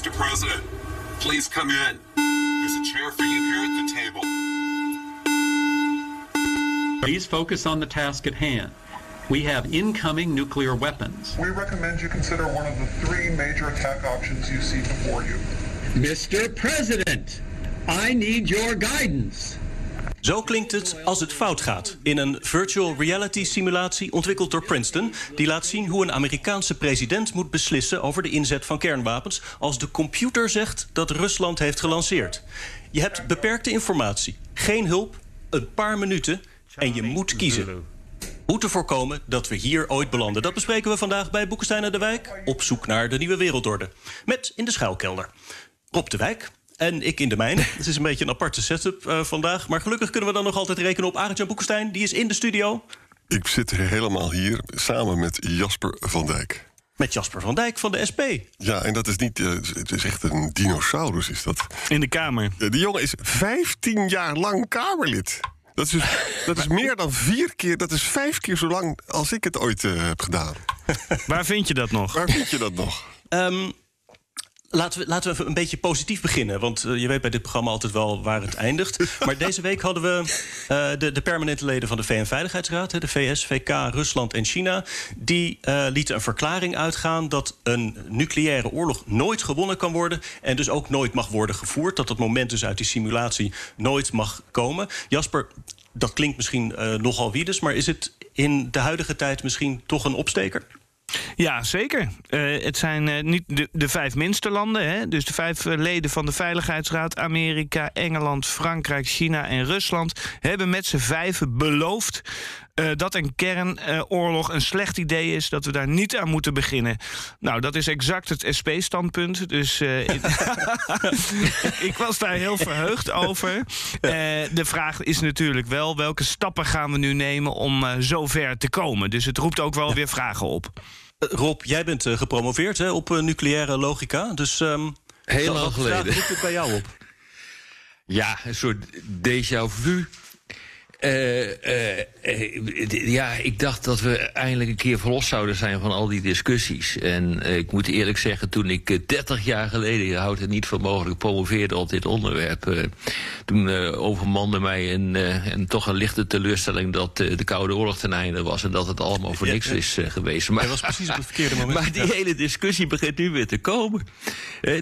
Mr. President, please come in. There's a chair for you here at the table. Please focus on the task at hand. We have incoming nuclear weapons. We recommend you consider one of the three major attack options you see before you. Mr. President, I need your guidance. Zo klinkt het als het fout gaat in een virtual reality simulatie ontwikkeld door Princeton. Die laat zien hoe een Amerikaanse president moet beslissen over de inzet van kernwapens als de computer zegt dat Rusland heeft gelanceerd. Je hebt beperkte informatie, geen hulp, een paar minuten en je moet kiezen. Hoe te voorkomen dat we hier ooit belanden. Dat bespreken we vandaag bij Boekenstein en de Wijk. Op zoek naar de nieuwe wereldorde. Met in de schuilkelder. Rob de Wijk, en ik in de mijn. Het is een beetje een aparte setup uh, vandaag. Maar gelukkig kunnen we dan nog altijd rekenen op Arend-Jan Boekenstein. Die is in de studio. Ik zit helemaal hier samen met Jasper van Dijk. Met Jasper van Dijk van de SP. Ja, en dat is niet. Uh, het is echt een dinosaurus, is dat. In de Kamer. Ja, die jongen is 15 jaar lang Kamerlid. Dat is, dus, dat is meer dan vier keer, dat is vijf keer zo lang als ik het ooit uh, heb gedaan. Waar vind je dat nog? Waar vind je dat nog? Um, Laten we, laten we even een beetje positief beginnen. Want uh, je weet bij dit programma altijd wel waar het eindigt. Maar deze week hadden we uh, de, de, permanente leden van de VN-veiligheidsraad... de VS, VK, Rusland en China... die uh, lieten een verklaring uitgaan dat een nucleaire oorlog nooit gewonnen kan worden... en dus ook nooit mag worden gevoerd. Dat dat moment dus uit die simulatie nooit mag komen. Jasper, dat klinkt misschien nogal wiedes... maar is het in de huidige tijd misschien toch een opsteker? Ja, zeker. Uh, het zijn uh, niet de, de, vijf minste landen. Hè? Dus de vijf uh, leden van de Veiligheidsraad... Amerika, Engeland, Frankrijk, China en Rusland... hebben met z'n vijven beloofd... dat een kernoorlog een slecht idee is... dat we daar niet aan moeten beginnen. Nou, dat is exact het SP-standpunt. Dus ik, ik, was daar heel verheugd over. de vraag is natuurlijk wel... welke stappen gaan we nu nemen om zover te komen? Dus het roept ook wel weer vragen op. Rob, jij bent uh, gepromoveerd hè, op uh, nucleaire logica. Dus um, heel lang geleden. Roept het bij jou op? Ja, een soort déjà vu. Uh, ja, ik dacht dat we eindelijk een keer verlost zouden zijn van al die discussies. En ik moet eerlijk zeggen, toen ik 30 jaar geleden, je houdt het niet voor mogelijk, promoveerde op dit onderwerp. toen overmande mij een, een, toch een lichte teleurstelling dat de Koude Oorlog ten einde was. En dat het allemaal voor niks is geweest. Maar, was precies op het verkeerde moment. Maar die hele discussie begint nu weer te komen.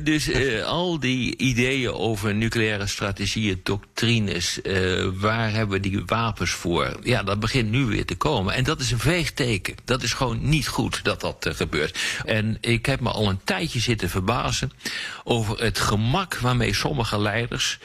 dus al die ideeën over nucleaire strategieën, doctrines, waar hebben we die wapens voor. Ja, dat begint nu weer te komen. En dat is een veegteken. Dat is gewoon niet goed dat dat uh, gebeurt. En ik heb me al een tijdje zitten verbazen over het gemak waarmee sommige leiders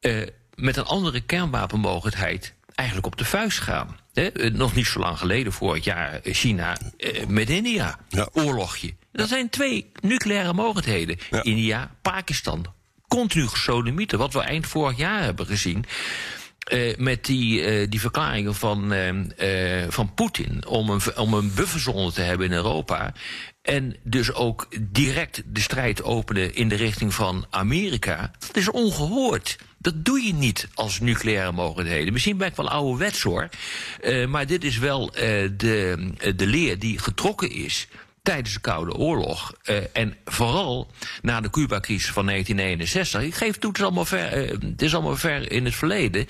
uh, met een andere kernwapenmogelijkheid eigenlijk op de vuist gaan. He, nog niet zo lang geleden, vorig jaar, China uh, met India. Ja. Oorlogje. Dat zijn twee nucleaire mogelijkheden. Ja. India, Pakistan. Continu gesodemieten, wat we eind vorig jaar hebben gezien. Uh, met die, uh, die verklaringen van, uh, van Poetin om een, om een bufferzone te hebben in Europa. En dus ook direct de strijd openen in de richting van Amerika. Dat is ongehoord. Dat doe je niet als nucleaire mogelijkheden. Misschien ben ik wel ouderwets hoor. maar dit is wel de, de leer die getrokken is tijdens de Koude Oorlog. Uh, en vooral na de Cuba-crisis van 1961. Ik geef toe, het is, allemaal ver, uh, het is allemaal ver in het verleden.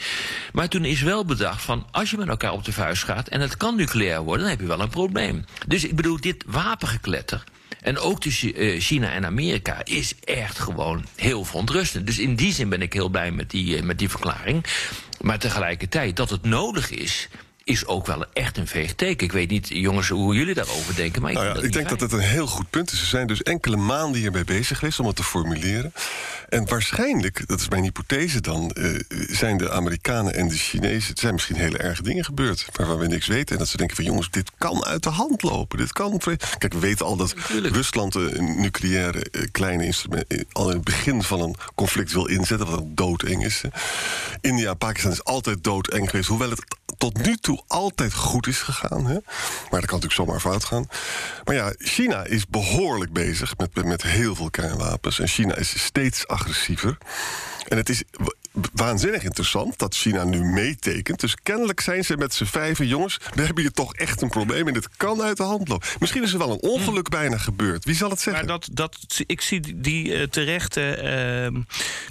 Maar toen is wel bedacht van... als je met elkaar op de vuist gaat en het kan nucleair worden... dan heb je wel een probleem. Dus ik bedoel, dit wapengekletter... En ook tussen uh, China en Amerika is echt gewoon heel verontrustend. Dus in die zin ben ik heel blij met die, met die verklaring. Maar tegelijkertijd dat het nodig is is ook wel echt een veeg teken. Ik weet niet, jongens, hoe jullie daarover denken. Maar ik, Nou ja, ik denk dat het een heel goed punt is. Ze zijn dus enkele maanden hiermee bezig geweest om het te formuleren. En waarschijnlijk, dat is mijn hypothese dan, eh, zijn de Amerikanen en de Chinezen. Er zijn misschien hele erge dingen gebeurd waarvan we niks weten. En dat ze denken van jongens, dit kan uit de hand lopen. Dit kan. Kijk, we weten al dat Rusland een nucleaire eh, kleine instrument eh, al in het begin van een conflict wil inzetten, wat ook doodeng is. India en Pakistan is altijd doodeng geweest, hoewel het tot nu toe altijd goed is gegaan. Hè? Maar dat kan natuurlijk zomaar fout gaan. Maar ja, China is behoorlijk bezig met, met, met heel veel kernwapens. En China is steeds agressiever. En het is waanzinnig interessant dat China nu meetekent. Dus kennelijk zijn ze met z'n vijven jongens. We hebben hier toch echt een probleem en dit kan uit de hand lopen. Misschien is er wel een ongeluk bijna gebeurd. Wie zal het zeggen? Maar dat, dat, ik zie die- eh, terechte ehm,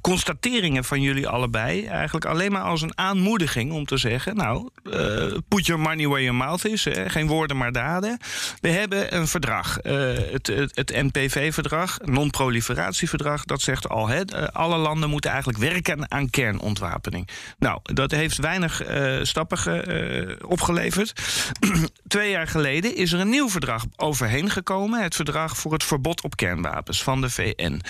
constateringen van jullie allebei eigenlijk alleen maar als een aanmoediging om te zeggen: Nou, eh, put your money where your mouth is. Hè, geen woorden maar daden. We hebben een verdrag, eh, het, het, het NPV-verdrag, non-proliferatieverdrag. Dat zegt al: hè, alle landen moeten eigenlijk werken aan kernontwapening. Nou, dat heeft weinig eh, stappen ge- eh, opgeleverd. Twee jaar geleden is er een nieuw verdrag overheen gekomen. Het verdrag voor het verbod op kernwapens van de VN.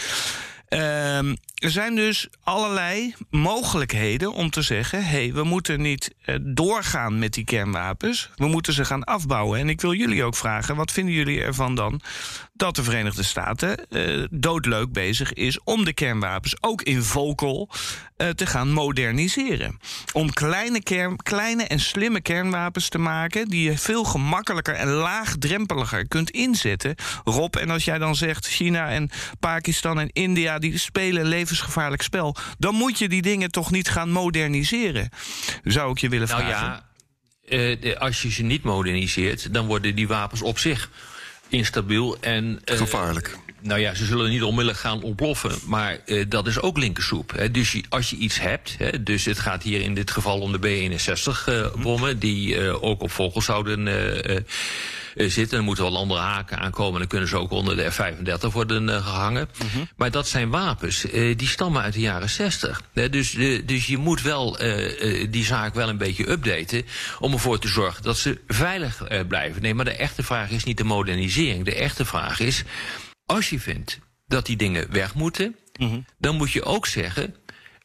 Ehm, er zijn dus allerlei mogelijkheden om te zeggen: hé, hey, we moeten niet eh, doorgaan met die kernwapens. We moeten ze gaan afbouwen. En ik wil jullie ook vragen: wat vinden jullie ervan dan dat de Verenigde Staten eh, doodleuk bezig is om de kernwapens ook in vocal eh, te gaan moderniseren? Om kleine, kern, kleine en slimme kernwapens te maken die je veel gemakkelijker en laagdrempeliger kunt inzetten. Rob, en als jij dan zegt China en Pakistan en India die spelen een levensgevaarlijk spel, dan moet je die dingen toch niet gaan moderniseren. Zou ik je willen Nou vragen. ja, eh, als je ze niet moderniseert, dan worden die wapens op zich instabiel en. eh, Gevaarlijk. Nou ja, ze zullen niet onmiddellijk gaan ontploffen, maar eh, dat is ook linkersoep. Hè. Dus je, als je iets hebt, hè, dus het gaat hier in dit geval om de B-61-bommen, die eh, ook op vogels zouden zitten. Er moeten wel andere haken aankomen, dan kunnen ze ook onder de F-35 worden eh, gehangen. Maar dat zijn wapens, eh, die stammen uit de jaren 60. Hè. Dus, eh, dus je moet wel eh, eh, die zaak wel een beetje updaten om ervoor te zorgen dat ze veilig eh, blijven. Nee, maar de echte vraag is niet de modernisering. De echte vraag is, als je vindt dat die dingen weg moeten, dan moet je ook zeggen,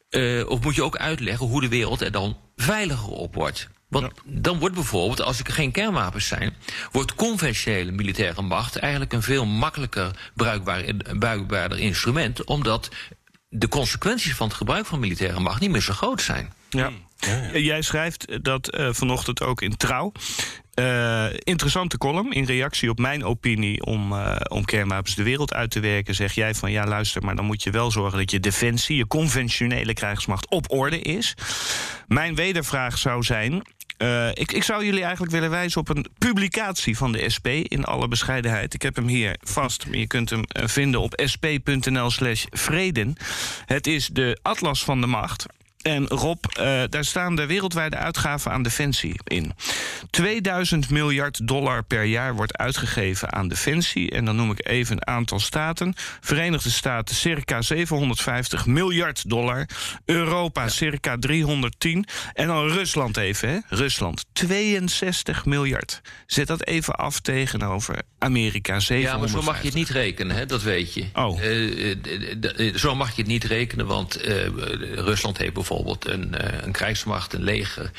eh, of moet je ook uitleggen hoe de wereld er dan veiliger op wordt. Want dan wordt bijvoorbeeld, als er geen kernwapens zijn, wordt conventionele militaire macht eigenlijk een veel makkelijker bruikbaar, bruikbaarder instrument, omdat de consequenties van het gebruik van militaire macht niet meer zo groot zijn. Ja. Jij schrijft dat eh, vanochtend ook in Trouw. Eh, interessante column in reactie op mijn opinie om, eh, om kernwapens de wereld uit te werken. Zeg jij van ja, luister, maar dan moet je wel zorgen dat je defensie, je conventionele krijgsmacht op orde is. Mijn wedervraag zou zijn. Eh, ik, ik zou jullie eigenlijk willen wijzen op een publicatie van de SP in alle bescheidenheid. Ik heb hem hier vast. maar Je kunt hem eh, vinden op sp.nl/slash vreden. Het is de Atlas van de Macht. En Rob, eh, daar staan de wereldwijde uitgaven aan defensie in. 2000 miljard dollar per jaar wordt uitgegeven aan defensie. En dan noem ik even een aantal staten. Verenigde Staten circa 750 miljard dollar. Europa circa 310. En dan Rusland even, hè? Rusland 62 miljard. Zet dat even af tegenover Amerika 750. Ja, maar zo mag je het niet rekenen, hè? dat weet je. Oh. Eh, eh, zo mag je het niet rekenen, want Rusland heeft bijvoorbeeld een, eh, een krijgsmacht, een leger...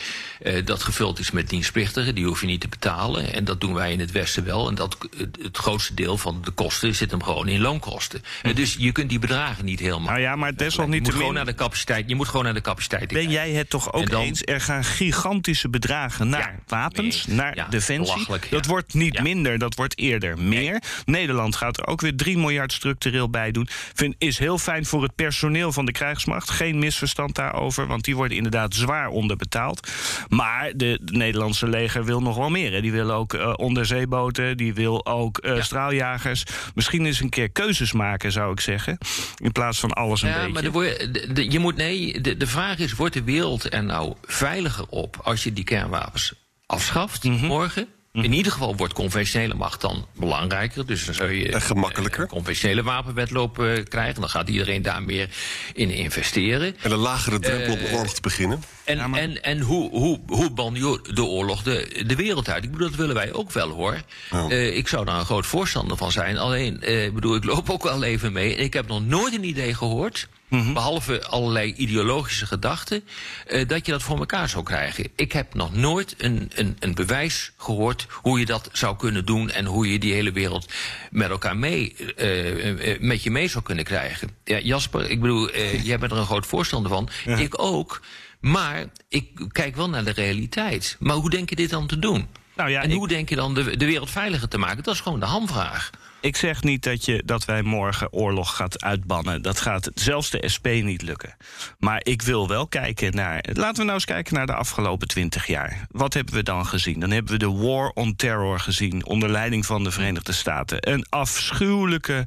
eh, dat gevuld is met dienstplichtigen, die hoef je niet te betalen. En dat doen wij in het Westen wel. En dat, het, grootste deel van de kosten zit hem gewoon in loonkosten. Eh, dus je kunt die bedragen niet helemaal... Nou ja, maar Je moet desalniettemin gewoon naar de capaciteit, je moet gewoon naar de capaciteit Ben jij het toch ook dan- eens? Er gaan gigantische bedragen naar Ja, wapens, nee, naar ja, defensie. ja. Dat wordt niet minder, dat wordt eerder meer. Nederland gaat er ook weer 3 miljard structureel bij doen. Vind, is heel fijn voor het personeel van de krijgsmacht. Geen misverstand daarover, want die worden inderdaad zwaar onderbetaald. Maar de, de Nederlandse leger wil nog wel meer. Hè. Die wil ook eh, onderzeeboten, die wil ook eh, straaljagers. Misschien eens een keer keuzes maken, zou ik zeggen. In plaats van alles een ja, beetje. maar de, word- de- de- je moet, nee, de, de vraag is, wordt de wereld er nou veiliger op als je die kernwapens afschaft Mhm. morgen? In ieder geval wordt conventionele macht dan belangrijker. Dus dan zou je En gemakkelijker. een conventionele wapenwetloop eh, krijgen. Dan gaat iedereen daar meer in investeren. En een lagere drempel om Eh, oorlog te beginnen. En, en, en hoe, hoe, hoe ban je de oorlog de, de wereld uit? Ik bedoel, dat willen wij ook wel hoor. Eh, ik zou daar een groot voorstander van zijn. Alleen, eh, ik bedoel, ik loop ook wel even mee. Ik heb nog nooit een idee gehoord. Behalve allerlei ideologische gedachten, eh, dat je dat voor elkaar zou krijgen. Ik heb nog nooit een, een, een bewijs gehoord hoe je dat zou kunnen doen en hoe je die hele wereld met elkaar mee, eh, eh, met je mee zou kunnen krijgen. Ja, Jasper, ik bedoel, jij bent er een groot voorstander van. Ik ook. Maar ik kijk wel naar de realiteit. Maar hoe denk je dit dan te doen? Nou ja, en ik- hoe denk je dan de, de wereld veiliger te maken? Dat is gewoon de hamvraag. Ik zeg niet dat, je, dat wij morgen oorlog gaat uitbannen. Dat gaat zelfs de SP niet lukken. Maar ik wil wel kijken naar. Laten we nou eens kijken naar de afgelopen twintig jaar. Wat hebben we dan gezien? Dan hebben we de War on Terror gezien. onder leiding van de Verenigde Staten. Een afschuwelijke.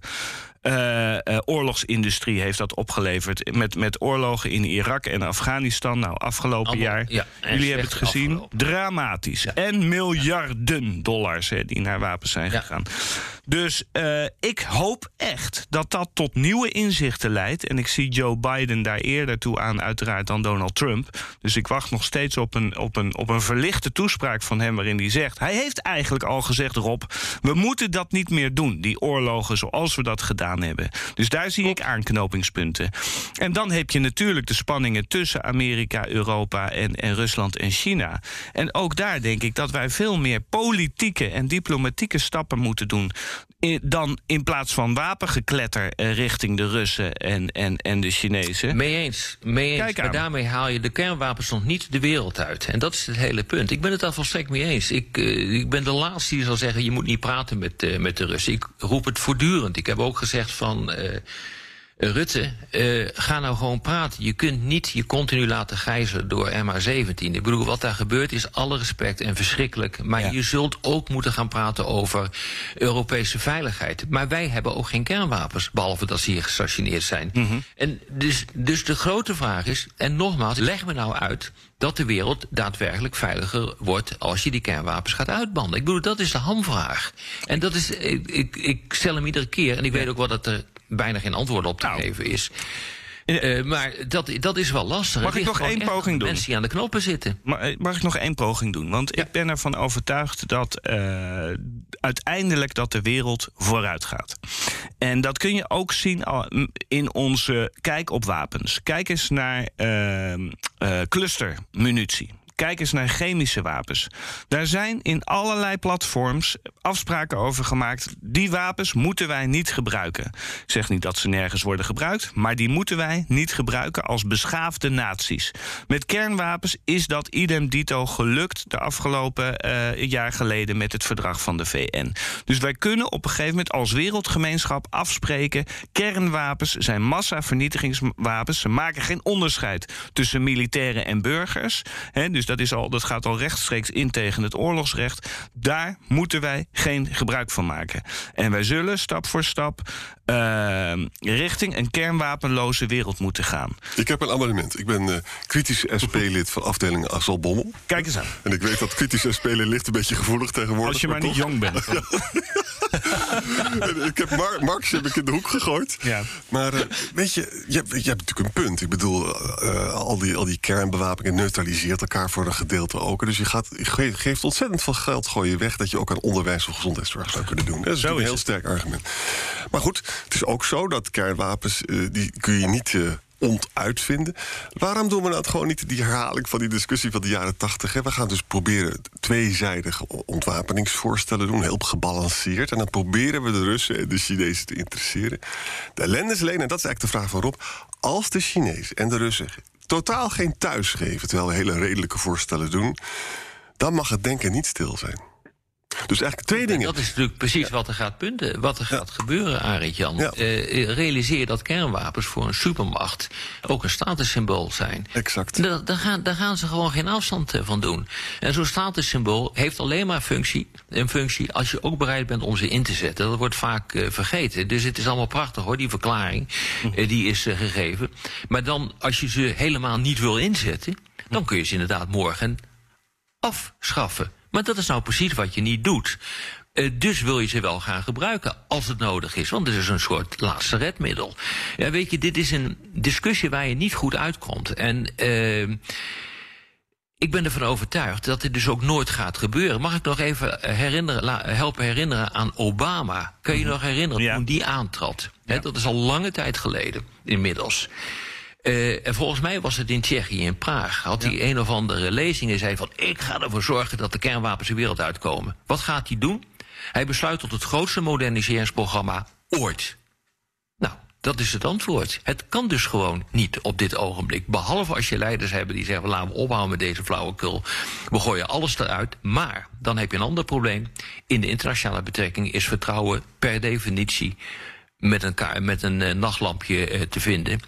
Eh, eh, oorlogsindustrie heeft dat opgeleverd. Met, met oorlogen in Irak en Afghanistan. Nou, afgelopen Allemaal, jaar. ja, Jullie hebben het gezien. afgelopen. Dramatisch. En miljarden dollars hè, die naar wapens zijn gegaan. Dus eh, ik hoop echt dat dat tot nieuwe inzichten leidt. En ik zie Joe Biden daar eerder toe aan, uiteraard, dan Donald Trump. Dus ik wacht nog steeds op een, op een, op een verlichte toespraak van hem. waarin hij zegt. Hij heeft eigenlijk al gezegd, Rob. we moeten dat niet meer doen. Die oorlogen zoals we dat gedaan hebben. Dus daar zie ik aanknopingspunten. En dan heb je natuurlijk de spanningen tussen Amerika, Europa en, en Rusland en China. En ook daar denk ik dat wij veel meer politieke en diplomatieke stappen moeten doen. dan in plaats van wapengekletter eh, richting de Russen en, en, en de Chinezen. Mee eens. Mee eens. Kijk maar daarmee haal je de kernwapens nog niet de wereld uit. En dat is het hele punt. Ik ben het daar volstrekt mee eens. Ik, eh, ik ben de laatste die zal zeggen... je moet niet praten met, eh, met de Russen. Ik roep het voortdurend. Ik heb ook gezegd van... Rutte, eh, ga nou gewoon praten. Je kunt niet je continu laten gijzelen door MH17. Ik bedoel, wat daar gebeurt is alle respect en verschrikkelijk. Maar Ja. je zult ook moeten gaan praten over Europese veiligheid. Maar wij hebben ook geen kernwapens, behalve dat ze hier gestationeerd zijn. En dus, dus de grote vraag is, en nogmaals, leg me nou uit dat de wereld daadwerkelijk veiliger wordt als je die kernwapens gaat uitbanden. Ik bedoel, dat is de hamvraag. En dat is, ik, ik, ik stel hem iedere keer, en ik weet ook wel dat er bijna geen antwoord op te Nou. geven is. Eh, maar dat, dat is wel lastig. Mag ik nog één poging doen? Mensen die aan de knoppen zitten. Maar, eh, Mag ik nog één poging doen? Want ik ben ervan overtuigd dat eh, uiteindelijk dat de wereld vooruit gaat. En dat kun je ook zien in onze kijk op wapens. Kijk eens naar eh, clustermunitie. Kijk eens naar chemische wapens. Daar zijn in allerlei platforms afspraken over gemaakt. Die wapens moeten wij niet gebruiken. Ik zeg niet dat ze nergens worden gebruikt, maar die moeten wij niet gebruiken als beschaafde naties. Met kernwapens is dat idem dito gelukt de afgelopen eh, jaar geleden met het verdrag van de VN. Dus wij kunnen op een gegeven moment als wereldgemeenschap afspreken: kernwapens zijn massavernietigingswapens. Ze maken geen onderscheid tussen militairen en burgers. Dus dat, is al, dat gaat al rechtstreeks in tegen het oorlogsrecht. Daar moeten wij geen gebruik van maken. En wij zullen stap voor stap eh, richting een kernwapenloze wereld moeten gaan. Ik heb een amendement. Ik ben eh, kritisch SP-lid van afdeling Asselbommel. Kijk eens aan. En ik weet dat kritisch SP-lid ligt een beetje gevoelig tegenwoordig. Als je maar niet jong bent. En ik heb Mar Marx heb ik in de hoek gegooid. Ja. Maar eh, weet je, je hebt, je hebt natuurlijk een punt. Ik bedoel, al, die, al die kernbewapingen neutraliseert elkaar voor een gedeelte ook. Dus je, gaat, je ge- geeft ontzettend veel geld gooi je weg... dat je ook aan onderwijs of gezondheidszorg zou kunnen doen. Dat is een heel het. sterk argument. Maar goed, het is ook zo dat kernwapens... eh, die kun je niet... eh, ontuitvinden. Waarom doen we nou gewoon niet die herhaling van die discussie van de jaren tachtig? We gaan dus proberen tweezijdige ontwapeningsvoorstellen doen, heel gebalanceerd. En dan proberen we de Russen en de Chinezen te interesseren. De ellende is alleen, en dat is eigenlijk de vraag van Rob... als de Chinezen en de Russen totaal geen thuis geven... terwijl we hele redelijke voorstellen doen... dan mag het denken niet stil zijn. Dus eigenlijk twee En dingen. dat is natuurlijk precies wat er gaat punten, wat er gaat gebeuren, Arendt Jan. Ja. Eh, realiseer dat kernwapens voor een supermacht ook een statussymbool zijn. Exact. Daar, daar, gaan, daar gaan ze gewoon geen afstand eh, van doen. En zo'n statussymbool heeft alleen maar functie, een functie als je ook bereid bent om ze in te zetten. Dat wordt vaak eh, vergeten. Dus het is allemaal prachtig hoor, die verklaring. eh, die is gegeven. Maar dan, als je ze helemaal niet wil inzetten, dan kun je ze inderdaad morgen afschaffen. Maar dat is nou precies wat je niet doet. Uh, dus wil je ze wel gaan gebruiken als het nodig is. Want het is een soort laatste redmiddel. Ja, weet je, dit is een discussie waar je niet goed uitkomt. En uh, ik ben ervan overtuigd dat dit dus ook nooit gaat gebeuren. Mag ik nog even herinneren, helpen herinneren aan Obama? Kun je je nog herinneren Ja. toen die aantrad? Dat is al lange tijd geleden inmiddels. Uh, en volgens mij was het in Tsjechië, in Praag. Had hij een of andere lezing en zei van... ik ga ervoor zorgen dat de kernwapens de wereld uitkomen. Wat gaat hij doen? Hij besluit tot het grootste moderniseringsprogramma ooit. Nou, dat is het antwoord. Het kan dus gewoon niet op dit ogenblik. Behalve als je leiders hebben die zeggen... laten we ophouden met deze flauwekul. We gooien alles eruit. Maar dan heb je een ander probleem. In de internationale betrekking is vertrouwen per definitie met een, met een uh, nachtlampje uh, te vinden.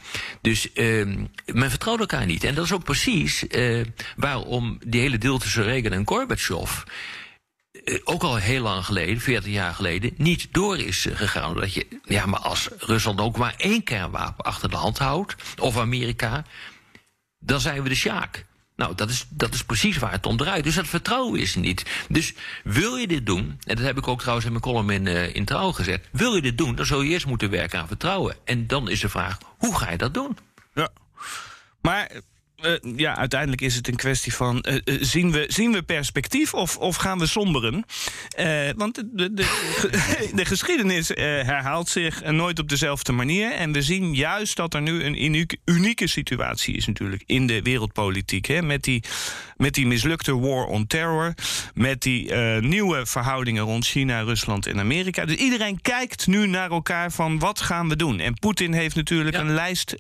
Dus uh, men vertrouwt elkaar niet. En dat is ook precies uh, waarom die hele deal tussen Reagan en Gorbachev... Ook al heel lang geleden, 40 jaar geleden, niet door is gegaan. Dat je, ja, maar als Rusland ook maar één kernwapen achter de hand houdt, of Amerika, dan zijn we de sjaak. Nou, dat is, dat is precies waar het om draait. Dus dat vertrouwen is niet. Dus wil je dit doen, en dat heb ik ook trouwens in mijn column in, uh, in Trouw gezet... wil je dit doen, dan zul je eerst moeten werken aan vertrouwen. En dan is de vraag, hoe ga je dat doen? Ja. Maar uh, ja, uiteindelijk is het een kwestie van... Uh, uh, zien, we, zien we perspectief of, of gaan we somberen? want de, de, de, de geschiedenis herhaalt zich nooit op dezelfde manier. En we zien juist dat er nu een unieke, unieke situatie is natuurlijk... in de wereldpolitiek. Hè, met, die, met die mislukte war on terror... met die nieuwe verhoudingen rond China, Rusland en Amerika. Dus iedereen kijkt nu naar elkaar van wat gaan we doen? En Poetin heeft natuurlijk ja. een lijst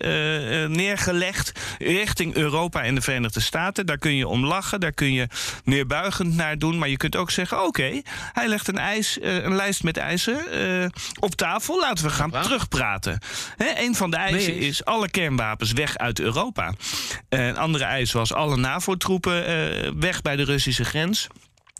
neergelegd richting Europa en de Verenigde Staten. Daar kun je om lachen, daar kun je neerbuigend naar doen. Maar je kunt ook zeggen, oké, okay, hij legt een, ijs, uh, een lijst met eisen uh, op tafel. Laten we gaan ja. terugpraten. He, een van de eisen nee. is alle kernwapens weg uit Europa. Uh, een andere eis was alle NAVO-troepen weg bij de Russische grens.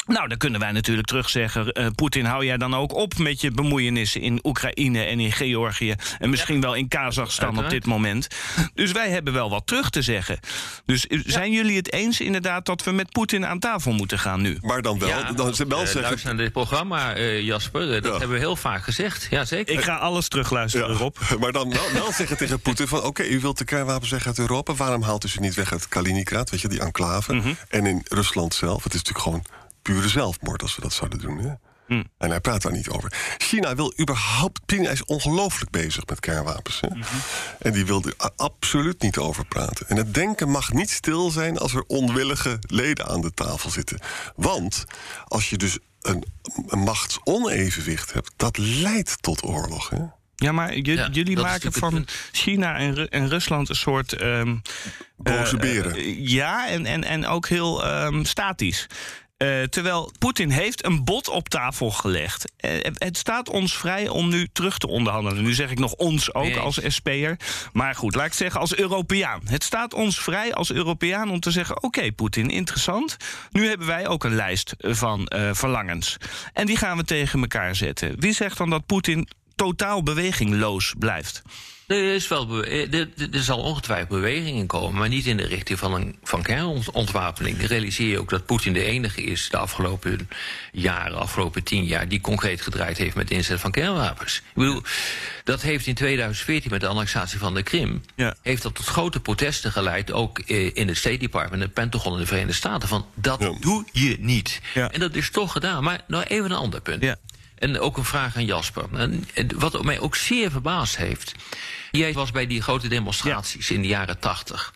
Nou, dan kunnen wij natuurlijk terugzeggen... Uh, Poetin, hou jij dan ook op met je bemoeienissen in Oekraïne en in Georgië... en misschien ja. wel in Kazachstan Uiteraard. op dit moment. Dus wij hebben wel wat terug te zeggen. Dus ja. zijn jullie het eens inderdaad dat we met Poetin aan tafel moeten gaan nu? Maar dan wel, ja, dan wel uh, zeggen... Luister naar dit programma, uh, Jasper, dat hebben we heel vaak gezegd. Ja, zeker. Ik ga alles terugluisteren, Rob. Maar dan wel, wel zeggen tegen Poetin van... oké, okay, u wilt de kernwapens weg uit Europa... waarom haalt u ze niet weg uit Kaliningrad, weet je, die enclave... Mhm. Mm -hmm. en in Rusland zelf, het is natuurlijk gewoon pure zelfmoord als we dat zouden doen. Hè? Mm. En hij praat daar niet over. China wil überhaupt. China is ongelooflijk bezig met kernwapens. Hè? Mhm. Mm -hmm. En die wil er absoluut niet over praten. En het denken mag niet stil zijn als er onwillige leden aan de tafel zitten. Want als je dus een, een machtsonevenwicht hebt, dat leidt tot oorlog. Hè? Ja, maar ja, jullie maken van China en, Ru en, Rusland een soort. Um, Boze beren. Uh, ja, en, en, en ook heel um, statisch. Uh, terwijl Poetin heeft een bod op tafel gelegd. Uh, het staat ons vrij om nu terug te onderhandelen. Nu zeg ik nog ons ook nee. als SP'er. Maar goed, laat ik zeggen als Europeaan. Het staat ons vrij als Europeaan om te zeggen... oké, okay, Poetin, interessant. Nu hebben wij ook een lijst van uh, verlangens. En die gaan we tegen elkaar zetten. Wie zegt dan dat Poetin totaal bewegingloos blijft? Er, is wel er, er zal ongetwijfeld beweging in komen, maar niet in de richting van, een, van kernontwapening. Realiseer je ook dat Poetin de enige is de afgelopen jaren, afgelopen tien jaar, die concreet gedraaid heeft met de inzet van kernwapens. Ik bedoel, dat heeft in 2014 met de annexatie van de Krim, ja. heeft dat tot grote protesten geleid, ook in het State Department, het Pentagon in de Verenigde Staten, van dat ja. doe je niet. Ja. En dat is toch gedaan. Maar nou even een ander punt. En ook een vraag aan Jasper. En wat mij ook zeer verbaasd heeft. Jij was bij die grote demonstraties ja. in de jaren tachtig.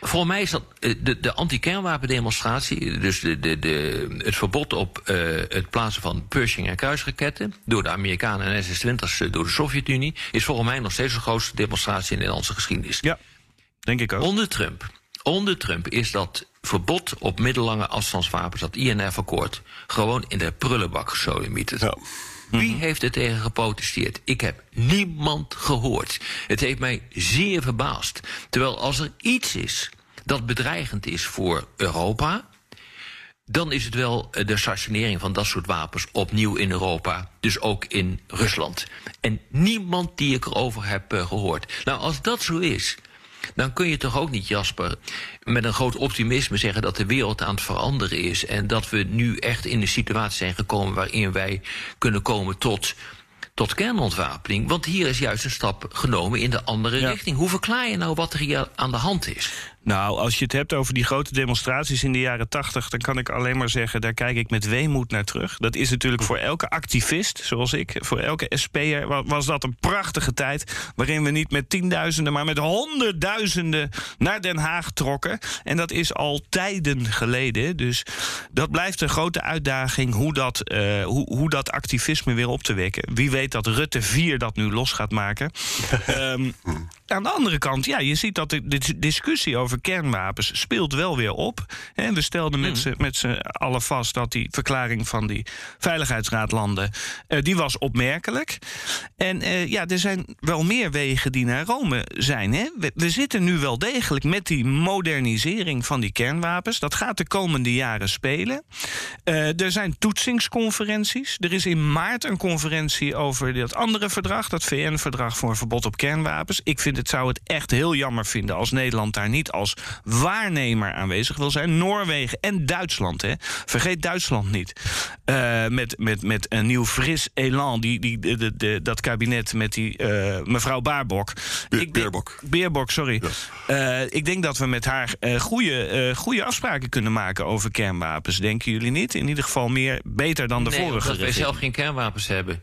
Volgens mij is dat de, de anti-kernwapendemonstratie, dus de, de, de, het verbod op uh, het plaatsen van Pershing en kruisraketten door de Amerikanen en SS-20's door de Sovjet-Unie, is volgens mij nog steeds de grootste demonstratie in de Nederlandse geschiedenis. Ja, denk ik ook. Onder Trump, onder Trump is dat verbod op middellange afstandswapens, dat INF-akkoord, gewoon in de prullenbak gesodemieterd. Ja. Wie heeft er tegen geprotesteerd? Ik heb niemand gehoord. Het heeft mij zeer verbaasd. Terwijl als er iets is dat bedreigend is voor Europa, dan is het wel de stationering van dat soort wapens opnieuw in Europa, dus ook in Rusland. En niemand die ik erover heb uh, gehoord. Nou, als dat zo is, dan kun je toch ook niet, Jasper, met een groot optimisme zeggen dat de wereld aan het veranderen is. En dat we nu echt in een situatie zijn gekomen waarin wij kunnen komen tot tot kernontwapening. Want hier is juist een stap genomen in de andere richting. Hoe verklaar je nou wat er hier aan de hand is? Nou, als je het hebt over die grote demonstraties in de jaren tachtig... dan kan ik alleen maar zeggen, daar kijk ik met weemoed naar terug. Dat is natuurlijk voor elke activist, zoals ik... voor elke SP'er was dat een prachtige tijd... waarin we niet met tienduizenden, maar met honderdduizenden... naar Den Haag trokken. En dat is al tijden geleden. Dus dat blijft een grote uitdaging... hoe dat, uh, hoe, hoe dat activisme weer op te wekken. Wie weet dat Rutte 4 dat nu los gaat maken. um, aan de andere kant, ja, je ziet dat de discussie over kernwapens speelt wel weer op. En we stelden met mm. z'n allen vast dat die verklaring van die Veiligheidsraadlanden... Uh, die was opmerkelijk. En uh, ja, er zijn wel meer wegen die naar Rome zijn. Hè? We, we, zitten nu wel degelijk met die modernisering van die kernwapens. Dat gaat de komende jaren spelen. Uh, er zijn toetsingsconferenties. Er is in maart een conferentie over dat andere verdrag... dat VN-verdrag voor een verbod op kernwapens. Ik vind het zou het echt heel jammer vinden als Nederland daar niet als waarnemer aanwezig wil zijn. Noorwegen en Duitsland. Hè. Vergeet Duitsland niet. Uh, met, met, met een nieuw fris elan. Die, die, de, de, dat kabinet met die uh, mevrouw Baarbok. Be Beerbok. Beerbok, sorry. Uh, ik denk dat we met haar goede, goede afspraken kunnen maken over kernwapens. Denken jullie niet? In ieder geval meer, beter dan de nee, vorige. Omdat wij zelf geen kernwapens hebben.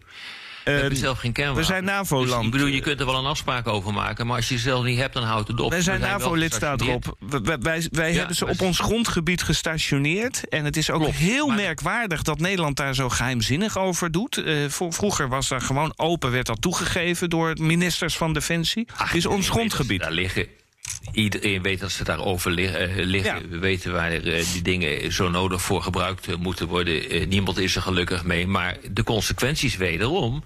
We hebben zelf geen kernwapens. We zijn NAVO-land. Dus ik bedoel, je kunt er wel een afspraak over maken... maar als je ze zelf niet hebt, dan houdt het op. Wij zijn NAVO-lidstaat, Rob. Wij, wij, wij ja, hebben ze op ons grondgebied gestationeerd. En het is ook Klopt, heel merkwaardig dat Nederland daar zo geheimzinnig over doet. Uh, vroeger was daar gewoon open, werd dat toegegeven... door ministers van Defensie. Ach, het is ons grondgebied. Daar liggen Iedereen weet dat ze daarover uh, liggen. Ja. We weten waar uh, die dingen zo nodig voor gebruikt uh, moeten worden. niemand is er gelukkig mee. Maar de consequenties wederom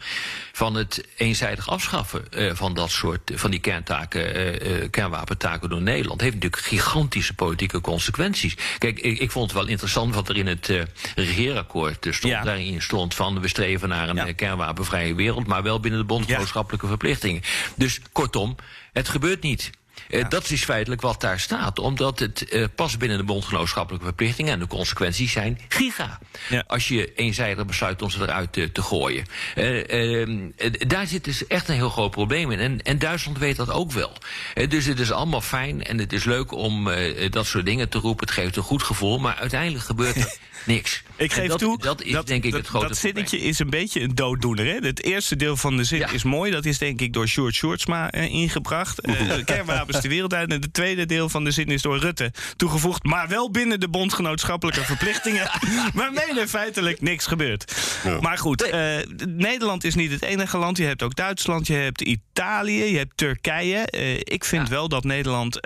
van het eenzijdig afschaffen van dat soort van die kerntaken, kernwapentaken door Nederland, heeft natuurlijk gigantische politieke consequenties. Kijk, ik, ik vond het wel interessant wat er in het regeerakkoord stond. Ja. Daarin stond van we streven naar een ja. kernwapenvrije wereld, maar wel binnen de bondgenootschappelijke verplichtingen. Dus kortom, het gebeurt niet. Ja. Uh, dat is feitelijk wat daar staat. Omdat het uh, past binnen de bondgenootschappelijke verplichtingen. En de consequenties zijn giga. Ja. Als je eenzijdig besluit om ze eruit uh, te gooien. daar zit dus echt een heel groot probleem in. En, en Duitsland weet dat ook wel. dus het is allemaal fijn en het is leuk om dat soort dingen te roepen. Het geeft een goed gevoel. Maar uiteindelijk gebeurt er niks. Ik geef dat, toe, dat is dat, denk ik dat, het grote Dat zinnetje is een beetje een dooddoener. Hè? Het eerste deel van de zin ja. is mooi. Dat is denk ik door Sjoerd Sjoerdsma uh, ingebracht. Uh, kernwapens de wereld uit. En het tweede deel van de zin is door Rutte toegevoegd. Maar wel binnen de bondgenootschappelijke verplichtingen. waarmee er feitelijk niks gebeurt. Ja. Maar goed, uh, Nederland is niet het enige land. Je hebt ook Duitsland, je hebt Italië, je hebt Turkije. ik vind ja. wel dat Nederland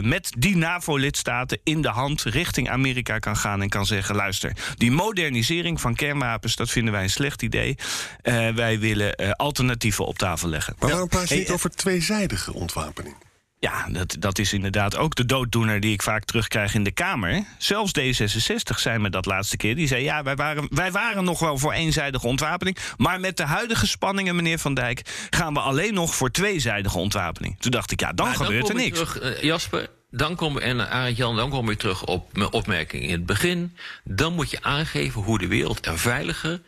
met die NAVO-lidstaten in de hand richting Amerika kan gaan en kan zeggen: luister, die modernisering van kernwapens, dat vinden wij een slecht idee. Uh, wij willen uh, alternatieven op tafel leggen. Maar waarom praat je niet over tweezijdige ontwapening? Ja, dat, dat is inderdaad ook de dooddoener die ik vaak terugkrijg in de Kamer. Zelfs D66 zei me dat laatste keer. Die zei, ja, wij waren, wij waren nog wel voor eenzijdige ontwapening... maar met de huidige spanningen, meneer Van Dijk... gaan we alleen nog voor tweezijdige ontwapening. Toen dacht ik, ja, dan maar gebeurt dan er niks. Terug, Jasper, dan kom, en Arend Jan, dan kom je terug op mijn opmerking in het begin. Dan moet je aangeven hoe de wereld er veiliger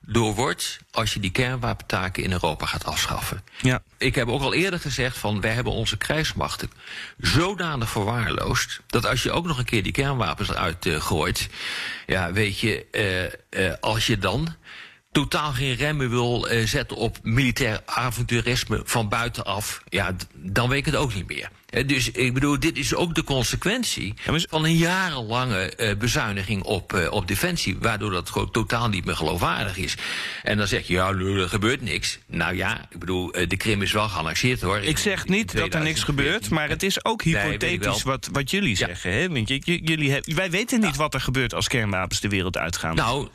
door wordt als je die kernwapentaken in Europa gaat afschaffen. Ja. Ik heb ook al eerder gezegd van wij hebben onze krijgsmachten zodanig verwaarloosd dat als je ook nog een keer die kernwapens eruit uh, gooit, ja, weet je, uh, uh, als je dan totaal geen remmen wil uh, zetten op militair avonturisme van buitenaf, ja, dan weet ik het ook niet meer. Dus ik bedoel, dit is ook de consequentie van een jarenlange uh, bezuiniging op, op defensie, waardoor dat gewoon totaal niet meer geloofwaardig is. En dan zeg je, ja, er gebeurt niks. Nou ja, ik bedoel, de Krim is wel geannexeerd hoor. Ik zeg niet dat er niks gebeurt, maar het is ook hypothetisch nee, wat, wat jullie ja. zeggen. Hè? Want jullie, wij weten niet wat er gebeurt als kernwapens de wereld uitgaan. Nou,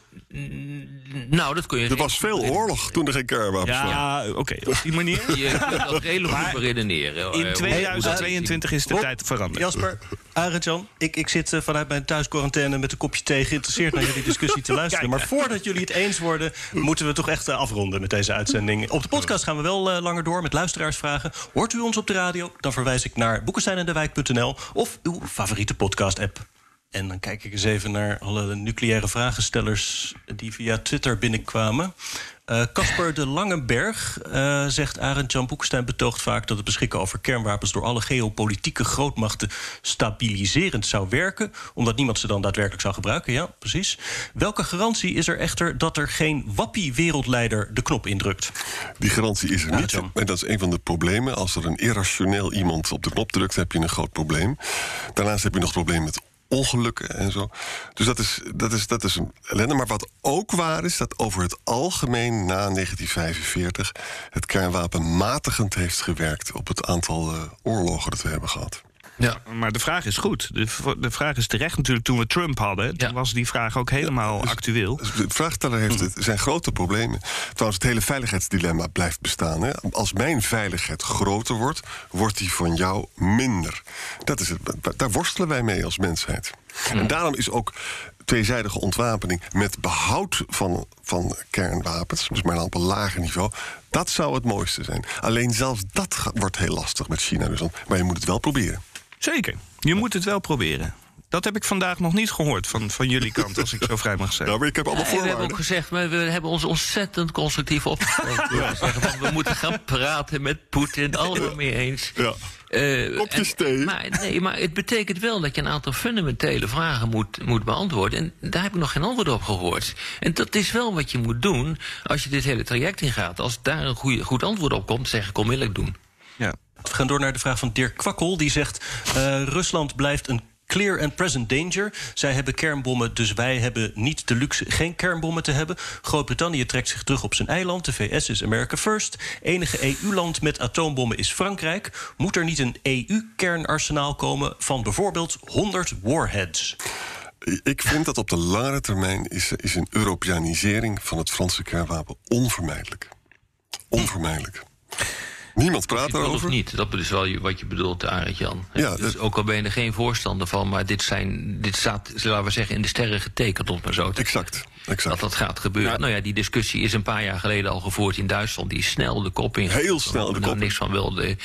Nou, dat kun je... Er was veel oorlog toen er geen kernwapens waren. Ja, oké, op die manier. Je kunt dat redelijk goed beredeneren. In eh, 2022 is de Rob, tijd veranderd. Jasper, Arend-Jan, ik, ik zit eh, vanuit mijn thuisquarantaine met een kopje thee geïnteresseerd naar jullie discussie te luisteren. Maar voordat jullie het eens worden, moeten we toch echt eh, afronden met deze uitzending. Op de podcast gaan we wel eh, langer door met luisteraarsvragen. Hoort u ons op de radio? Dan verwijs ik naar boekensteinendewijk.nl of uw favoriete podcast-app. En dan kijk ik eens even naar alle nucleaire vragenstellers die via Twitter binnenkwamen. Eh, Casper de Langenberg eh, zegt... Arend Jan Boekenstein betoogt vaak dat het beschikken over kernwapens... door alle geopolitieke grootmachten stabiliserend zou werken... omdat niemand ze dan daadwerkelijk zou gebruiken. Ja, precies. Welke garantie is er echter dat er geen wappie-wereldleider de knop indrukt? Die garantie is er niet. En dat is een van de problemen. Als er een irrationeel iemand op de knop drukt, heb je een groot probleem. Daarnaast heb je nog het probleem met ongelukken en zo. Dus dat is, dat is, dat is een ellende. Maar wat ook waar is, dat over het algemeen na 1945 het kernwapen matigend heeft gewerkt op het aantal eh, oorlogen dat we hebben gehad. Ja. Maar de vraag is goed. De, de vraag is terecht natuurlijk toen we Trump hadden. Toen Ja. was die vraag ook helemaal actueel. Dus de vraagsteller heeft het, er zijn grote problemen. Trouwens, het hele veiligheidsdilemma blijft bestaan. Hè? Als mijn veiligheid groter wordt, wordt die van jou minder. Dat is het, daar worstelen wij mee als mensheid. En daarom is ook tweezijdige ontwapening met behoud van, van kernwapens, dus maar dan op een lager niveau, dat zou het mooiste zijn. Alleen zelfs dat wordt heel lastig met China, dus dan, maar je moet het wel proberen. Zeker. Je moet het wel proberen. Dat heb ik vandaag nog niet gehoord van, van jullie kant, als ik zo vrij mag zeggen. Ja, maar ik heb allemaal Nee, we hebben voorwaarden. ook gezegd, maar we hebben ons ontzettend constructief opgesteld. Van, we moeten gaan praten met Poetin, allemaal mee eens. Ja. Eh, Kopjes thee. Maar, nee, maar het betekent wel dat je een aantal fundamentele vragen moet, moet beantwoorden. En daar heb ik nog geen antwoord op gehoord. En dat is wel wat je moet doen als je dit hele traject ingaat. Als daar een goede, goed antwoord op komt, zeg ik onmiddellijk doen. Ja. We gaan door naar de vraag van Dirk Kwakkel. Die zegt: eh, Rusland blijft een clear and present danger. Zij hebben kernbommen, dus wij hebben niet de luxe geen kernbommen te hebben. Groot-Brittannië trekt zich terug op zijn eiland. De VS is America First. Enige EU-land met atoombommen is Frankrijk. Moet er niet een EU-kernarsenaal komen van bijvoorbeeld 100 warheads? Ik vind dat op de langere termijn is, is een Europeanisering van het Franse kernwapen onvermijdelijk. Onvermijdelijk. Niemand praat Wel of daarover. niet, dat is wel wat je bedoelt, Arend Jan. Ja, dus ook al ben je er geen voorstander van, maar dit, zijn, dit staat, laten we zeggen, in de sterren getekend, om maar zo te Exact, exact. dat dat gaat gebeuren. Nou ja, die discussie is een paar jaar geleden al gevoerd in Duitsland. Die is snel de kop in. Heel snel de kop in. niks van wilde,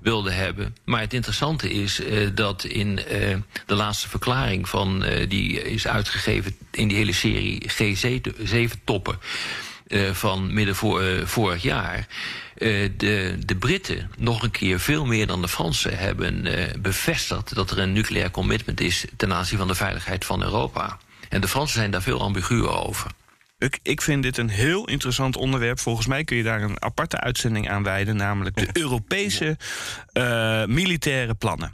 wilde hebben. Maar het interessante is eh, dat in eh, de laatste verklaring van eh, die is uitgegeven in die hele serie G7-toppen. eh, van midden voor, vorig jaar. Eh, de, de Britten nog een keer veel meer dan de Fransen hebben eh, bevestigd dat er een nucleair commitment is ten aanzien van de veiligheid van Europa. En de Fransen zijn daar veel ambiguur over. Ik, ik vind dit een heel interessant onderwerp. Volgens mij kun je daar een aparte uitzending aan wijden. Namelijk de Europese eh, militaire plannen.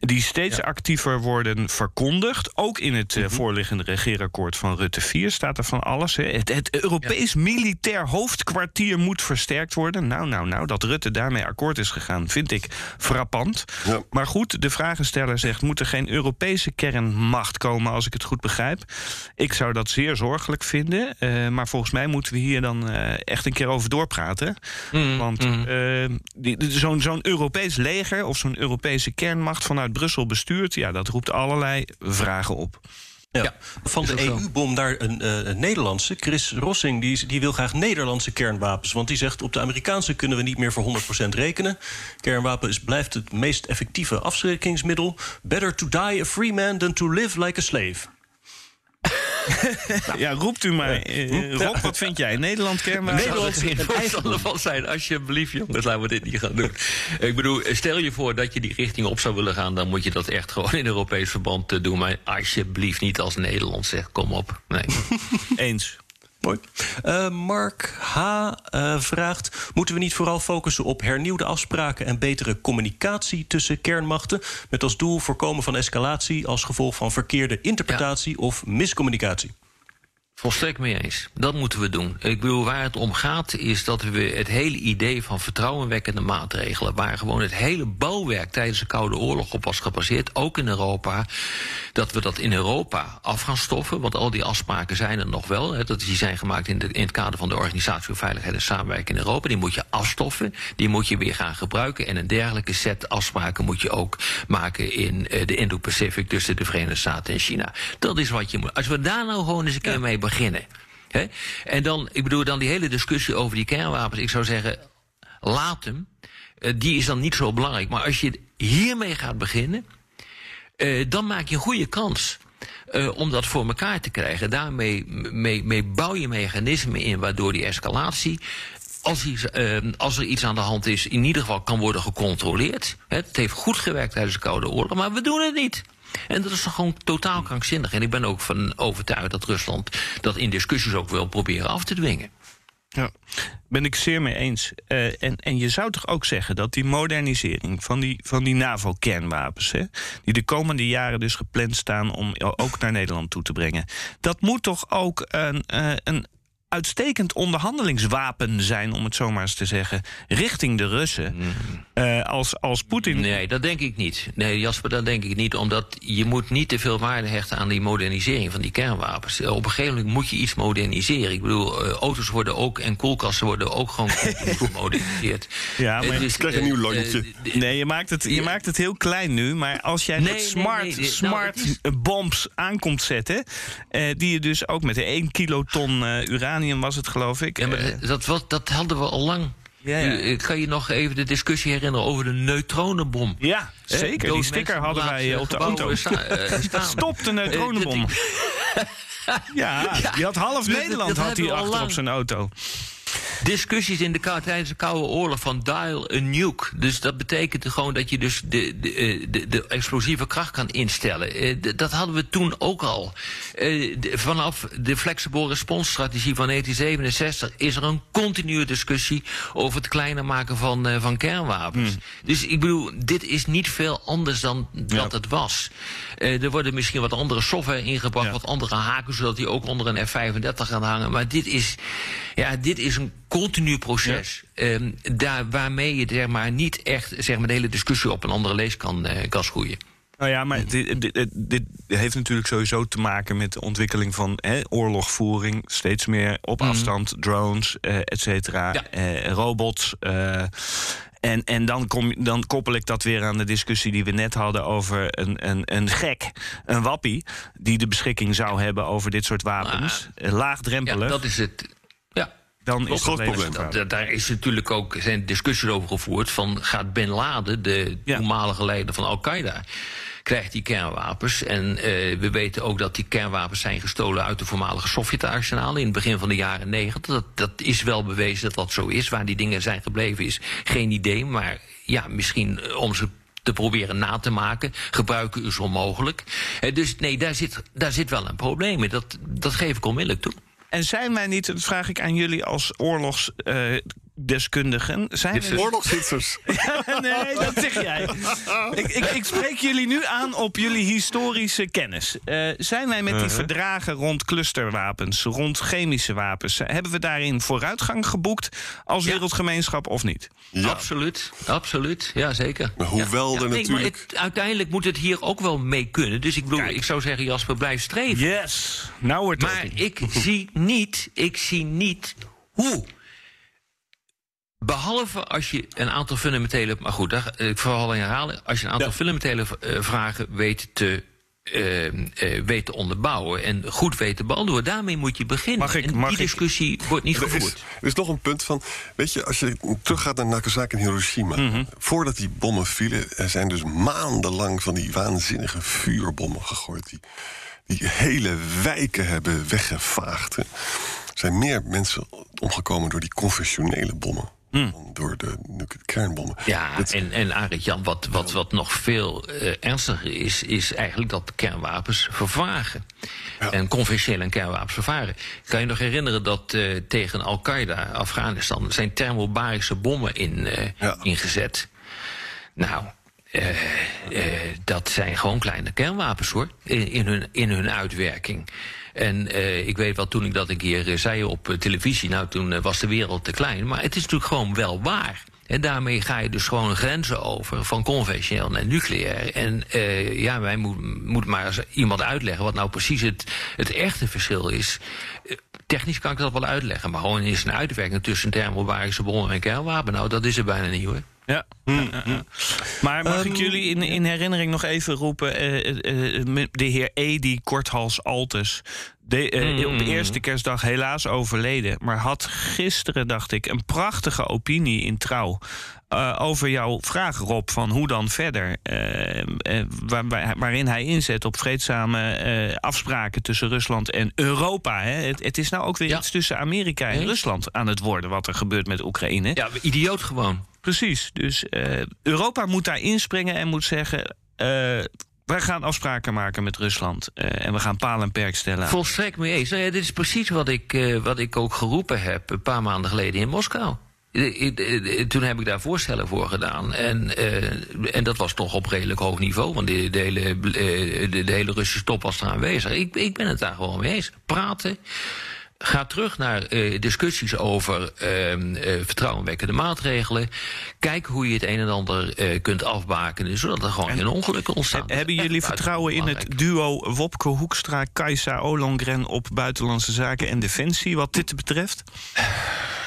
Die steeds actiever worden verkondigd. Ook in het eh, voorliggende regeerakkoord van Rutte 4 staat er van alles. Hè. Het, het Europees militair hoofdkwartier moet versterkt worden. Nou, nou, nou, dat Rutte daarmee akkoord is gegaan, vind ik frappant. Ja. Maar goed, de vragensteller zegt: moet er geen Europese kernmacht komen, als ik het goed begrijp? Ik zou dat zeer zorgelijk vinden. eh, maar volgens mij moeten we hier dan eh, echt een keer over doorpraten. Want eh, die- die- zo'n zo'n Europees leger of zo'n Europese kernmacht vanuit Brussel bestuurd, ja, dat roept allerlei vragen op. Ja. Van de. EU-bom naar een, eh, een Nederlandse. Chris Rossing die, die wil graag Nederlandse kernwapens. Want die zegt op de Amerikaanse kunnen we niet meer voor 100% rekenen. Kernwapen is, blijft het meest effectieve afschrikkingsmiddel. Better to die a free man than to live like a slave. Ja, roept u maar. Eh, Rob, wat vind jij? Nederland kernwapen? Nederland voorstander van zijn. Alsjeblieft, jongens, laten we dit niet gaan doen. Ik bedoel, stel je voor dat je die richting op zou willen gaan... dan moet je dat echt gewoon in Europees verband eh, doen. Maar alsjeblieft niet als Nederland zegt, kom op. Nee. Eens. Mooi. Eh, Mark H. eh, vraagt: Moeten we niet vooral focussen op hernieuwde afspraken en betere communicatie tussen kernmachten? Met als doel voorkomen van escalatie als gevolg van verkeerde interpretatie of miscommunicatie? Volstrekt mee eens. Dat moeten we doen. Ik bedoel, waar het om gaat is dat we het hele idee van vertrouwenwekkende maatregelen, waar gewoon het hele bouwwerk tijdens de Koude Oorlog op was gebaseerd, ook in Europa, dat we dat in Europa af gaan stoffen. Want al die afspraken zijn er nog wel. Hè, dat die zijn gemaakt in, de, in het kader van de Organisatie voor Veiligheid en Samenwerking in Europa. Die moet je afstoffen. Die moet je weer gaan gebruiken. En een dergelijke set afspraken moet je ook maken in uh, de Indo-Pacific tussen de Verenigde Staten en China. Dat is wat je moet. Als we daar nou gewoon eens een keer ja. mee beginnen. En dan, ik bedoel, dan die hele discussie over die kernwapens. Ik zou zeggen, laat hem. Uh, die is dan niet zo belangrijk. Maar als je hiermee gaat beginnen, uh, dan maak je een goede kans. Uh, om dat voor elkaar te krijgen. Daarmee mee, mee bouw je mechanismen in waardoor die escalatie. Als, als er iets aan de hand is, in ieder geval kan worden gecontroleerd. Het heeft goed gewerkt tijdens de Koude Oorlog, maar we doen het niet. En dat is toch gewoon totaal krankzinnig. En ik ben ook van overtuigd dat Rusland dat in discussies ook wil proberen af te dwingen. Ja, ben ik zeer mee eens. Uh, en, en je zou toch ook zeggen dat die modernisering van die, van die NAVO-kernwapens, die de komende jaren dus gepland staan om ook naar Nederland toe te brengen, dat moet toch ook een, uh, een uitstekend onderhandelingswapen zijn, om het zo maar eens te zeggen, richting de Russen. Mm. Uh, als als Poetin. Nee, dat denk ik niet. Nee, Jasper, dat denk ik niet. Omdat je moet niet te veel waarde hechten aan die modernisering van die kernwapens. Op een gegeven moment moet je iets moderniseren. Ik bedoel, uh, auto's worden ook en koelkasten worden ook gewoon gemoderniseerd. Ja, maar dus, krijg een nieuw lontje. Uh, nee, je maakt, het, je maakt het heel klein nu. Maar als jij Nee, met smart, nee, nee. smart Nou, is- bombs aankomt zetten, eh, die je dus ook met de 1 kiloton eh, was het, geloof ik. Ja, maar eh, dat, was, dat hadden we al lang. Ja, ja. Ik kan je nog even de discussie herinneren over de neutronenbom. ja, zeker. Die sticker hadden wij eh, op de auto. sta- eh, staan. Stop de neutronenbom. Eh, Ja, die had half Nederland dat had hij achter op zijn auto. Discussies in de tijdens de Koude Oorlog van dial a nuke. Dus dat betekent gewoon dat je dus de, de, eh, de, de explosieve kracht kan instellen. Eh, Dat hadden we toen ook al. Eh, Vanaf de flexible response strategie van 1967 is er een continue discussie over het kleiner maken van, van kernwapens. Dus ik bedoel, dit is niet veel anders dan dat het was. Er worden misschien wat andere software ingebracht, Ja. wat andere haken, zodat die ook onder een F-35 gaan hangen. Maar dit is, ja, dit is een continu proces. Ehm, daar, waarmee je zeg maar, niet echt zeg maar, de hele discussie op een andere lees kan, eh, kan schoeien. Nou ja, maar dit, dit, dit- heeft natuurlijk sowieso te maken met de ontwikkeling van hè, oorlogvoering. Steeds meer op afstand, drones, eh et cetera, Ja. eh, robots. eh, en en dan, kom, dan koppel ik dat weer aan de discussie die we net hadden over een, een, een gek, een wappie, die de beschikking zou hebben over dit soort wapens. Eh, Ja, Laagdrempelig. dat is het. Dan is probleem. Dat, dat- daar is natuurlijk ook zijn discussies over gevoerd van gaat Bin Laden, de Ja. toenmalige leider van Al-Qaeda, krijgt die kernwapens. En eh, we weten ook dat die kernwapens zijn gestolen uit de voormalige Sovjet-arsenalen in het begin van de jaren negentig. Dat, dat is wel bewezen dat dat zo is. Waar die dingen zijn gebleven is geen idee, maar ja, misschien eh, om ze te proberen na te maken. Gebruiken is onmogelijk. Eh, dus nee, daar zit, daar zit wel een probleem in. Dat, dat geef ik onmiddellijk toe. En zijn wij niet, dat vraag ik aan jullie als oorlogsdeskundigen, zijn we Oorlogshitsers. nee, dat zeg jij. ik, ik, ik spreek jullie nu aan op jullie historische kennis. Eh, zijn wij met die Uh-huh. verdragen rond clusterwapens, rond chemische wapens... hebben we daarin vooruitgang geboekt als Ja. wereldgemeenschap of niet? Ja. Absoluut, absoluut. Ja, zeker. Maar hoewel ja. er nee, natuurlijk- het, uiteindelijk moet het hier ook wel mee kunnen. Dus ik bedoel, Kijk. ik zou zeggen, Jasper, blijf streven. Yes. Nou wordt Maar ik zie niet, ik zie niet hoe. Behalve als je een aantal fundamentele. Maar goed, daar, ik vooral herhalen. Als je een aantal Ja. fundamentele eh, vragen weet te. eh, eh, weet te onderbouwen en goed weet te beantwoorden. Daarmee moet je beginnen. Mag ik- en mag die ik- discussie wordt niet Er is, gevoerd. er is nog een punt van. Weet je, als je teruggaat naar Nagasaki en Hiroshima. Mhm. Voordat die bommen vielen, er zijn dus maandenlang van die waanzinnige vuurbommen gegooid. Die, die hele wijken hebben weggevaagd. hè. Er zijn meer mensen omgekomen door die conventionele bommen. Dan door de kernbommen. Hmm. Ja, Dat- en, en Jan, wat, wat, wat nog veel eh, ernstiger is, is eigenlijk dat kernwapens vervagen. En conventionele en kernwapens vervaren. Kan je nog herinneren dat eh, tegen Al-Qaeda, Afghanistan, zijn thermobarische bommen in, eh, Ja. ingezet? Nou. dat zijn gewoon kleine kernwapens hoor, in, in, hun, in hun uitwerking. En uh, ik weet wel, toen ik dat een keer zei op televisie, nou toen was de wereld te klein. Maar het is natuurlijk gewoon wel waar. En daarmee ga je dus gewoon grenzen over van conventioneel naar nucleair. En ja, wij moeten moet maar eens iemand uitleggen wat nou precies het, het echte verschil is. Technisch kan ik dat wel uitleggen, maar gewoon is een uitwerking tussen thermobarische bronnen en kernwapen. Nou, dat is er bijna niet hoor. Ja. Mm, Maar mag um, ik jullie in, in herinnering nog even roepen... Uh, uh, de heer Edi Korthals Altes... De, uh, op de eerste kerstdag helaas overleden. Maar had gisteren, dacht ik, een prachtige opinie in trouw. Over jouw vraag, Rob, van hoe dan verder. Waar, waar, waarin hij inzet op vreedzame afspraken tussen Rusland en Europa. Hè. Het, het, is nou ook weer ja. iets tussen Amerika en. Rusland aan het worden... wat er gebeurt met Oekraïne. Ja, idioot gewoon. Precies. Dus Europa moet daar inspringen en moet zeggen... Wij gaan afspraken maken met Rusland uh, en we gaan paal en perk stellen. Volstrekt mee eens. Nou ja, dit is precies wat ik, uh, wat ik ook geroepen heb een paar maanden geleden in Moskou. Toen heb ik daar voorstellen voor gedaan. En, uh, en dat was toch op redelijk hoog niveau, want de, de hele, de, de, hele Russische top was er aanwezig. Ik, ik ben het daar gewoon mee eens. Praten. Ga terug naar uh, discussies over uh, uh, vertrouwenwekkende maatregelen. Kijk hoe je het een en ander kunt afbakenen, zodat er gewoon geen ongelukken ontstaan. Hebben jullie vertrouwen in het duo Wopke Hoekstra, Kajsa Olongren op buitenlandse zaken en defensie wat dit betreft?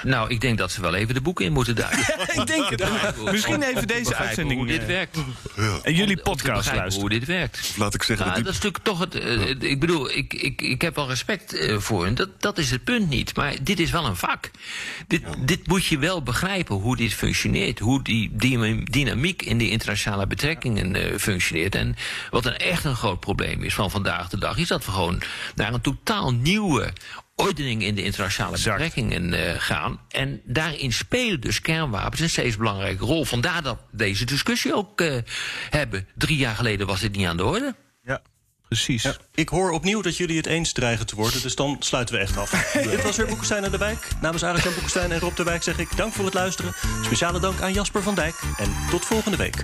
Nou, ik denk dat ze wel even de boeken in moeten duiken. ik denk het. Misschien even deze uitzending. Hoe dit werkt. Ja. En jullie podcast luisteren. Hoe dit werkt. Laat ik zeggen. Nou, dat, dat is natuurlijk toch het. Uh, ik bedoel, ik, ik, ik heb wel respect uh, voor hen. Dat, dat is het punt niet. Maar dit is wel een vak. Dit, ja. dit moet je wel begrijpen hoe dit functioneert. Hoe die, die dynamiek in de internationale betrekkingen uh, functioneert. En wat een echt een groot probleem is van vandaag de dag, is dat we gewoon naar een totaal nieuwe ordening in de internationale betrekkingen uh, gaan. En daarin spelen dus kernwapens een steeds belangrijke rol. Vandaar dat we deze discussie ook uh, hebben. Drie jaar geleden was dit niet aan de orde. Ja. Precies. Ja, ik hoor opnieuw dat jullie het eens dreigen te worden, dus dan sluiten we echt af. Dit was weer Boekenstein en de Wijk. Namens Arjan Boekenstein en Rob de Wijk zeg ik dank voor het luisteren. Speciale dank aan Jasper van Dijk en tot volgende week.